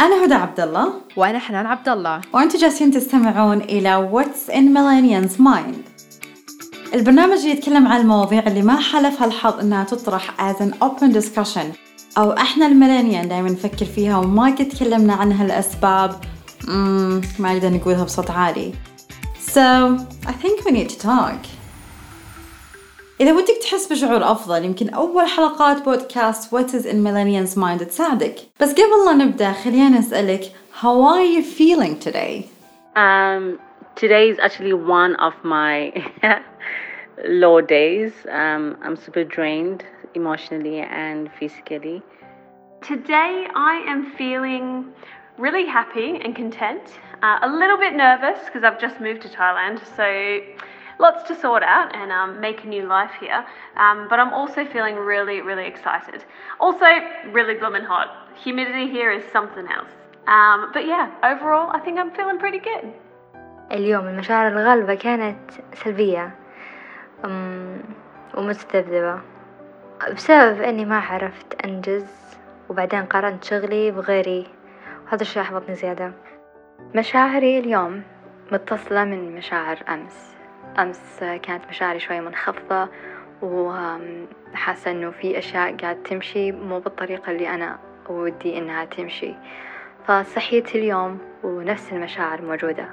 أنا هدى عبد الله وأنا حنان عبد الله وأنتم جالسين تستمعون إلى What's in Millennials Mind. البرنامج يتكلم عن المواضيع اللي ما حلفها الحظ إنها تطرح as an open discussion. أو إحنا الميلينيان دائما نفكر فيها وما قد تكلمنا عنها لأسباب مم ما نقدر نقولها بصوت عالي. So I think we need to talk. إذا ودك تحس بشعور أفضل يمكن أول حلقات بودكاست What is in Millennials Mind تساعدك بس قبل لا نبدأ خلينا نسألك How are you feeling today? Um, today is actually one of my low days. Um, I'm super drained emotionally and physically. Today I am feeling really happy and content. Uh, a little bit nervous because I've just moved to Thailand, so lots to sort out and um, make a new life here. Um, but I'm also feeling really, really excited. Also, really blooming hot. Humidity here is something else. Um, but yeah, overall, I think I'm feeling pretty good. اليوم المشاعر الغالبة كانت سلبية أم، ومتذبذبة بسبب إني ما عرفت أنجز وبعدين قارنت شغلي بغيري وهذا الشي أحبطني زيادة مشاعري اليوم متصلة من مشاعر أمس أمس كانت مشاعري شوي منخفضة وحاسة إنه في أشياء قاعد تمشي مو بالطريقة اللي أنا ودي إنها تمشي. فصحيت اليوم ونفس المشاعر موجودة.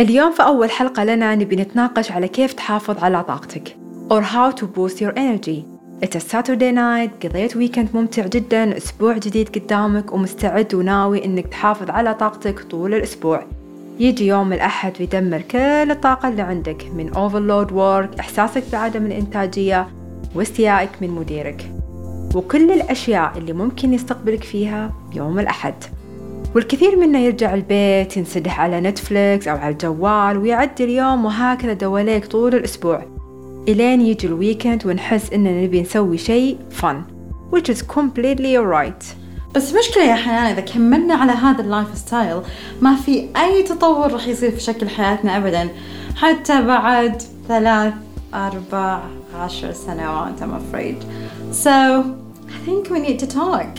اليوم في أول حلقة لنا نبي نتناقش على كيف تحافظ على طاقتك or how to boost your energy. It's a Saturday night قضيت ويكند ممتع جدا أسبوع جديد قدامك ومستعد وناوي إنك تحافظ على طاقتك طول الأسبوع. يجي يوم الأحد ويدمر كل الطاقة اللي عندك من overload work إحساسك بعدم الإنتاجية واستيائك من مديرك. وكل الأشياء اللي ممكن يستقبلك فيها يوم الأحد. والكثير منا يرجع البيت ينسدح على نتفليكس أو على الجوال ويعدي اليوم وهكذا دواليك طول الأسبوع. إلين يجي ال weekend ونحس إننا نبي نسوي شيء fun which is completely alright. بس مشكلة يا حنان إذا كملنا على هذا ال lifestyle ما في أي تطور راح يصير في شكل حياتنا أبدا حتى بعد ثلاث أربع عشر سنوات I'm afraid. So I think we need to talk.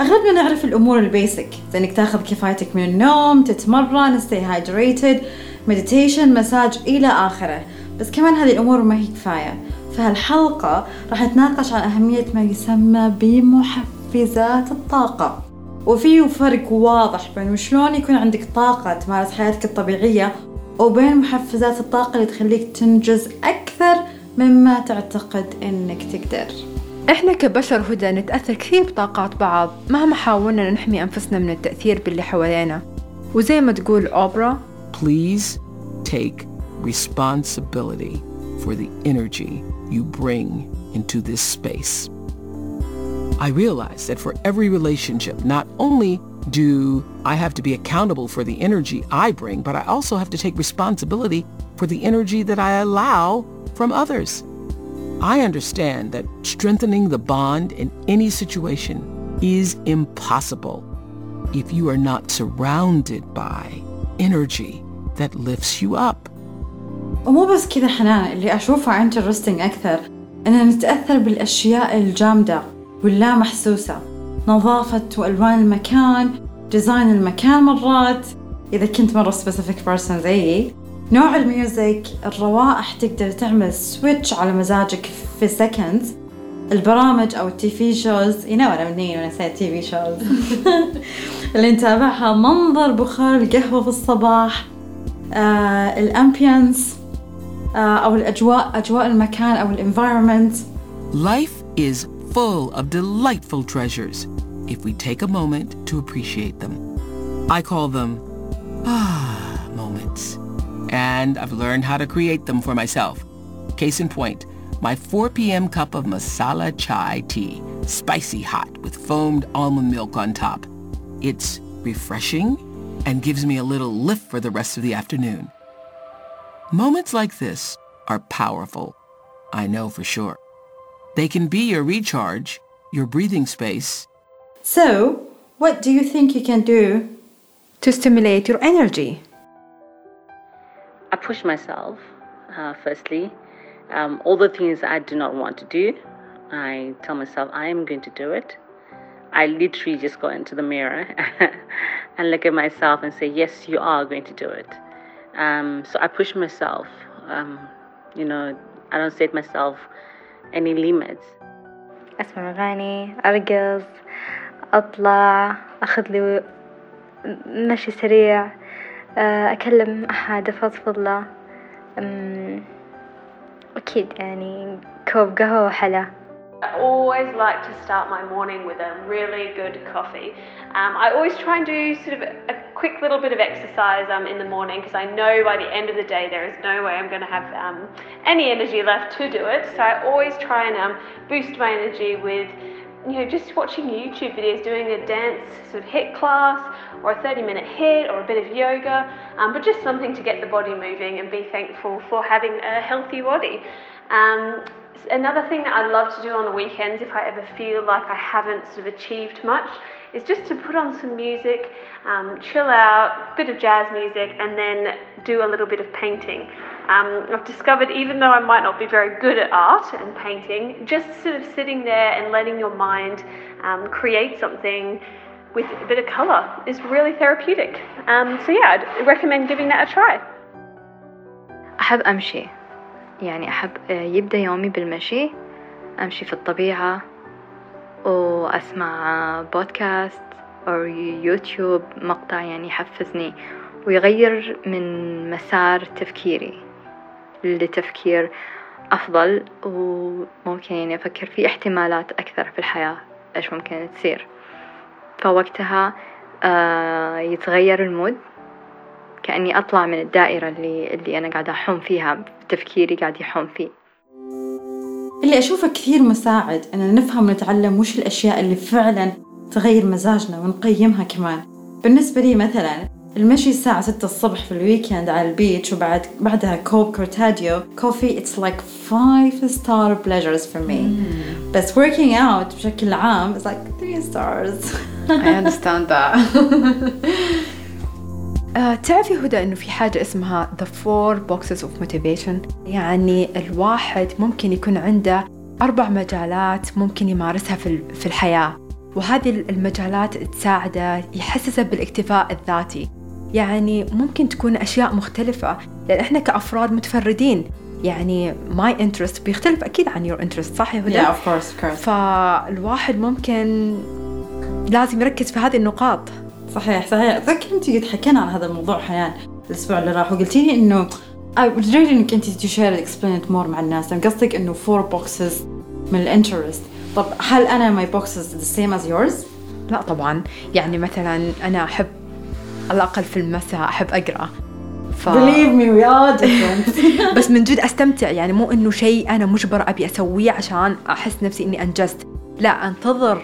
أغلبنا نعرف الأمور ال basic زي إنك تاخذ كفايتك من النوم تتمرن stay hydrated meditation مساج إلى آخره. بس كمان هذه الأمور ما هي كفاية. فهالحلقة راح نتناقش عن أهمية ما يسمى بمحفزات الطاقة. وفيه فرق واضح بين شلون يكون عندك طاقة تمارس حياتك الطبيعية وبين محفزات الطاقة اللي تخليك تنجز أكثر مما تعتقد إنك تقدر. إحنا كبشر هدى نتأثر كثير بطاقات بعض مهما حاولنا نحمي أنفسنا من التأثير باللي حوالينا. وزي ما تقول أوبرا Please take responsibility for the energy you bring into this space. I realize that for every relationship, not only do I have to be accountable for the energy I bring, but I also have to take responsibility for the energy that I allow from others. I understand that strengthening the bond in any situation is impossible if you are not surrounded by energy that lifts you up. ومو بس كذا حنان اللي أشوفه interesting أكثر إننا نتأثر بالأشياء الجامدة واللا محسوسة. نظافة وألوان المكان design المكان مرات. إذا كنت مرة specific person زيي نوع ال music الروائح تقدر تعمل switch على مزاجك في seconds. البرامج أو التي في شوز I mean when I say TV shows. اللي نتابعها منظر بخار القهوة في الصباح آه الامبيانس أو الأجواء أجواء المكان أو الانفايرمنت Life is full of delightful treasures if we take a moment to appreciate them. I call them ah moments. And I've learned how to create them for myself. Case in point, my 4 p.m. cup of masala chai tea, spicy hot with foamed almond milk on top. It's refreshing and gives me a little lift for the rest of the afternoon. Moments like this are powerful. I know for sure. They can be your recharge, your breathing space, So what do you think you can do to stimulate your energy I push myself, uh, firstly. Um, all the things I do not want to do, I tell myself I am going to do it. I literally just go into the mirror and look at myself and say, yes, you are going to do it. Um, so I push myself. Um, you know, I don't set myself any limits. أسمع أغاني أرقص أطلع أخذ لي مشي سريع آه، أكلم أحد أفضفض له أكيد يعني كوب قهوة وحلا I always like to start my morning with a really good coffee. Um, I always try and do sort of a quick little bit of exercise um, in the morning because I know by the end of the day there is no way I'm going to have um, any energy left to do it. So I always try and um, boost my energy with you know, just watching YouTube videos, doing a dance sort of HIIT class or a 30 minute hit or a bit of yoga, um, but just something to get the body moving and be thankful for having a healthy body. Um, another thing that I love to do on the weekends if I ever feel like I haven't sort of achieved much is just to put on some music, um, chill out, bit of jazz music, and then do a little bit of painting. Um, I've discovered even though I might not be very good at art and painting, just sort of sitting there and letting your mind um, create something with a bit of colour is really therapeutic. Um, so yeah, I'd recommend giving that a try. I have Amshi. يعني أحب يبدأ يومي بالمشي أمشي في الطبيعة وأسمع بودكاست أو يوتيوب مقطع يعني يحفزني ويغير من مسار تفكيري لتفكير أفضل وممكن يعني أفكر في احتمالات أكثر في الحياة إيش ممكن تصير. فوقتها آه يتغير ال mood كأني أطلع من الدائرة اللي اللي أنا قاعدة أحوم فيها تفكيري قاعد يحوم فيه. اللي أشوفه كثير مساعد إن نفهم ونتعلم وش الأشياء اللي فعلا تغير مزاجنا ونقيمها كمان. بالنسبة لي مثلا المشي الساعة ستة الصبح في ال weekend على ال beach وبعد بعدها كوب cortado coffee it's like five star pleasures for me. Mm. بس working out بشكل عام it's like three stars. I understand that. uh, تعرفي هدى إنه في حاجة اسمها the four boxes of motivation يعني الواحد ممكن يكون عنده أربع مجالات ممكن يمارسها في في الحياة. وهذه المجالات تساعده يحسسه بالاكتفاء الذاتي. يعني ممكن تكون أشياء مختلفة لأن إحنا كأفراد متفردين. يعني my interest بيختلف أكيد عن your interest صح يا هدى؟ yeah, of course, of course. فالواحد ممكن لازم يركز في هذه النقاط. صحيح صحيح. أتذكر أنت قد حكينا عن هذا الموضوع حيان الأسبوع اللي راح وقلتي لي إنه I would really إنك أنت to share explain it more مع الناس. لأن قصدك إنه four boxes من ال interest. طب هل أنا my boxes the same as yours؟ لا طبعا. يعني مثلا أنا أحب على الأقل في المساء أحب أقرأ. ف... Believe me we are different. بس من جد أستمتع. يعني مو إنه شيء أنا مجبر أبي أسويه عشان أحس نفسي إني أنجزت. لا أنتظر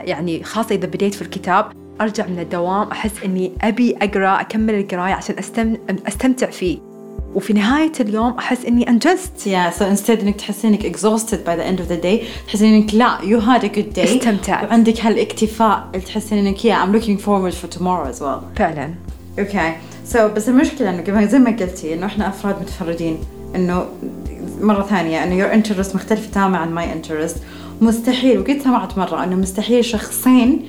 يعني خاصة إذا بديت في الكتاب أرجع من الدوام أحس إني أبي أقرأ أكمل القراية عشان أستم... أستمتع فيه وفي نهاية اليوم أحس إني أنجزت. Yeah, so instead إنك تحسين إنك exhausted by the end of the day تحسين إنك لا you had a good day. استمتعت. وعندك هالاكتفاء اللي تحسين إنك yeah I'm looking forward for tomorrow as well. فعلا. Okay, so بس المشكلة إنه زي ما قلتي إنه إحنا أفراد متفردين إنه مرة ثانية إنه your interest مختلف تماما عن my interest مستحيل وقد سمعت مرة إنه مستحيل شخصين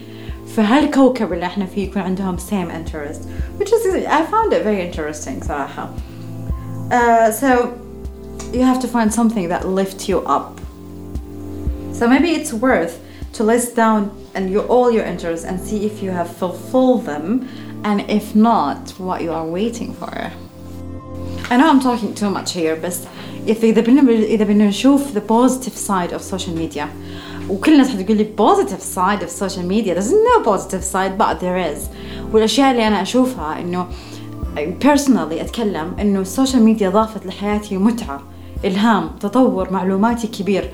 في هالكوكب اللي احنا فيه يكون عندهم same interest which is I found it very interesting صراحة uh, so you have to find something that lifts you up so maybe it's worth to list down and your all your interests and see if you have fulfilled them and if not what you are waiting for I know I'm talking too much here بس إذا بدنا إذا بدنا نشوف the positive side of social media وكل الناس حتقول لي positive side of social media. There's no positive side but there is. والأشياء اللي أنا أشوفها إنه personally أتكلم إنه السوشيال ميديا ضافت لحياتي متعة إلهام تطور معلوماتي كبير.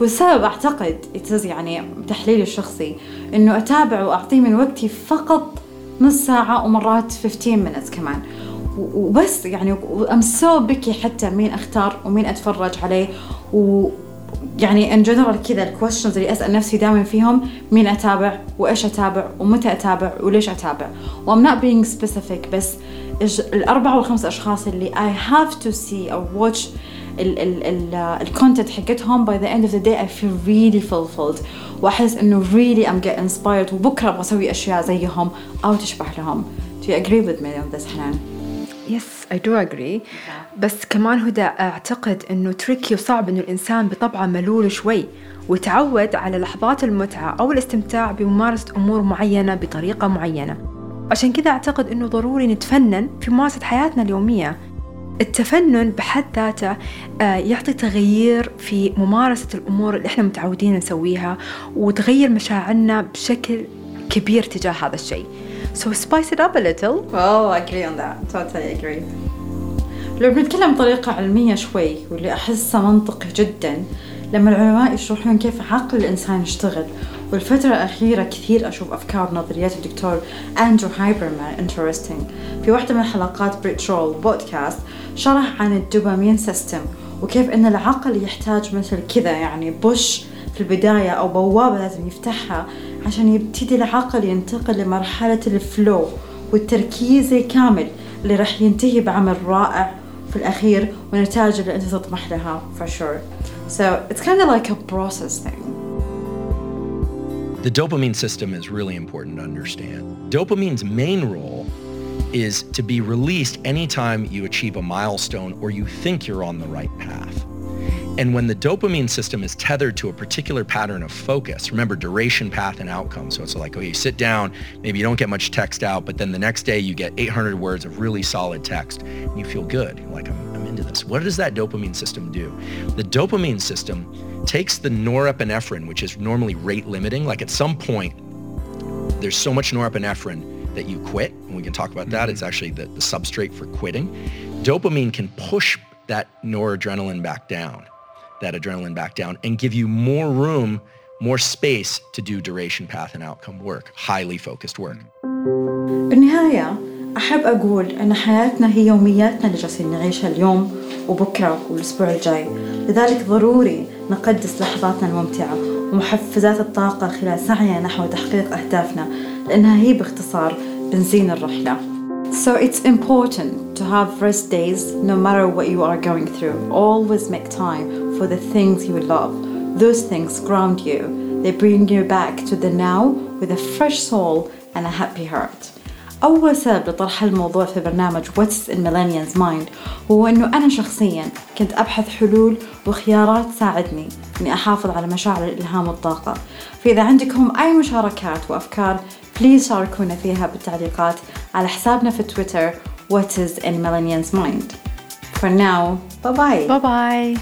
والسبب أعتقد يعني تحليلي الشخصي إنه أتابع وأعطيه من وقتي فقط نص ساعة ومرات 15 minutes كمان. وبس يعني I'm so picky حتى مين أختار ومين أتفرج عليه. و يعني in general كذا ال questions اللي أسأل نفسي دائما فيهم مين أتابع؟ وإيش أتابع؟ ومتى أتابع؟ وليش أتابع؟ و I'm not being specific بس الاربع والخمس أشخاص اللي I have to see or watch الكونتنت حقتهم by the end of the day I feel really fulfilled. وأحس إنه really I'm get inspired وبكرة أبغى أسوي أشياء زيهم أو تشبه لهم. Do you agree with me on this حنان؟ Yes, I do agree. بس كمان هدى أعتقد إنه تريكي وصعب إنه الإنسان بطبعه ملول شوي ويتعود على لحظات المتعة أو الاستمتاع بممارسة أمور معينة بطريقة معينة. عشان كذا أعتقد إنه ضروري نتفنن في ممارسة حياتنا اليومية. التفنن بحد ذاته آه، يعطي تغيير في ممارسة الأمور اللي إحنا متعودين نسويها وتغير مشاعرنا بشكل كبير تجاه هذا الشيء. So spice it up a little Oh, I agree on that. Totally agree. لو بنتكلم بطريقة علمية شوي واللي أحسه منطقي جدا لما العلماء يشرحون كيف عقل الإنسان يشتغل والفترة الأخيرة كثير أشوف أفكار ونظريات الدكتور أندرو هيوبرمان interesting في واحدة من حلقات ب Rich Roll podcast شرح عن ال dopamine system وكيف أن العقل يحتاج مثل كذا يعني push في البداية أو بوابة لازم يفتحها عشان يبتدي العقل ينتقل لمرحلة ال flow والتركيز الكامل اللي راح ينتهي بعمل رائع في الأخير ونتائج اللي أنت تطمح لها for sure. So it's kind of like a process thing. The dopamine system is really important to understand. Dopamine's main role is to be released anytime you achieve a milestone or you think you're on the right path. And when the dopamine system is tethered to a particular pattern of focus, remember duration, path, and outcome. So it's like, okay, you sit down, maybe you don't get much text out, but then the next day you get 800 words of really solid text and you feel good. You're like, I'm, I'm into this. What does that dopamine system do? The dopamine system takes the norepinephrine, which is normally rate limiting, like at some point, there's so much norepinephrine that you quit, and we can talk about that. Mm-hmm. It's actually the, the substrate for quitting. Dopamine can push that noradrenaline back down that adrenaline back down and give you more room, more space to do duration, path, and outcome work, highly focused work. بالنهاية أحب أقول أن حياتنا هي يومياتنا اللي جالسين نعيشها اليوم وبكرة والأسبوع الجاي لذلك ضروري نقدس لحظاتنا الممتعة ومحفزات الطاقة خلال سعينا نحو تحقيق أهدافنا لأنها هي باختصار بنزين الرحلة So it's important to have rest days no matter what you are going through. Always make time for the things you love. Those things ground you. They bring you back to the now with a fresh soul and a happy heart. أول سبب لطرح الموضوع في برنامج What's in Millennials Mind هو أنه أنا شخصيا كنت أبحث حلول وخيارات تساعدني أني أحافظ على مشاعر الإلهام والطاقة فإذا عندكم أي مشاركات وأفكار بليز شاركونا فيها بالتعليقات على حسابنا في تويتر What is in Millennials Mind For now, bye bye باي باي